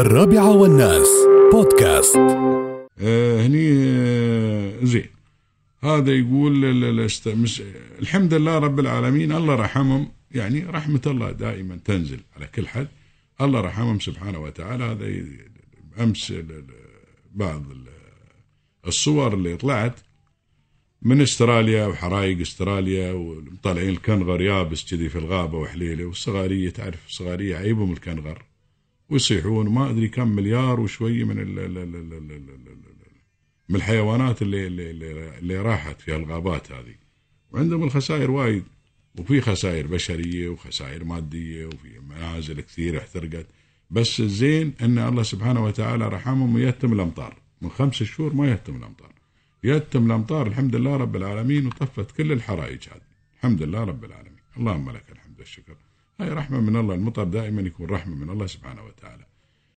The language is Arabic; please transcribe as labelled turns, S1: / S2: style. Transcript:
S1: الرابعة والناس. بودكاست.
S2: آه هني آه زين. هذا يقول الحمد لله رب العالمين. الله رحمهم. يعني رحمة الله دائما تنزل على كل حد الله رحمهم سبحانه وتعالى. هذا أمس بعض ال- الصور اللي طلعت من استراليا وحرايق استراليا وطالعين الكنغر يابس كذي في الغابة وحليلة والصغارية تعرف الصغارية عيبهم الكنغر. ويصيحون وما أدري كم مليار وشوي من ال ال ال ال ال ال ال من الحيوانات اللي اللي, اللي, راحت في الغابات هذه. وعندهم الخسائر وايد وفي خسائر بشرية وخسائر مادية وفي منازل كثير احترقت. بس الزين إن الله سبحانه وتعالى رحمهم ويتم الأمطار. من خمس شهور ما يتم الأمطار. يتم الأمطار الحمد لله رب العالمين وطفت كل الحرائق هذه. الحمد لله رب العالمين. اللهم لك الحمد والشكر. هاي رحمة من الله المطر دائما يكون رحمة من الله سبحانه وتعالى.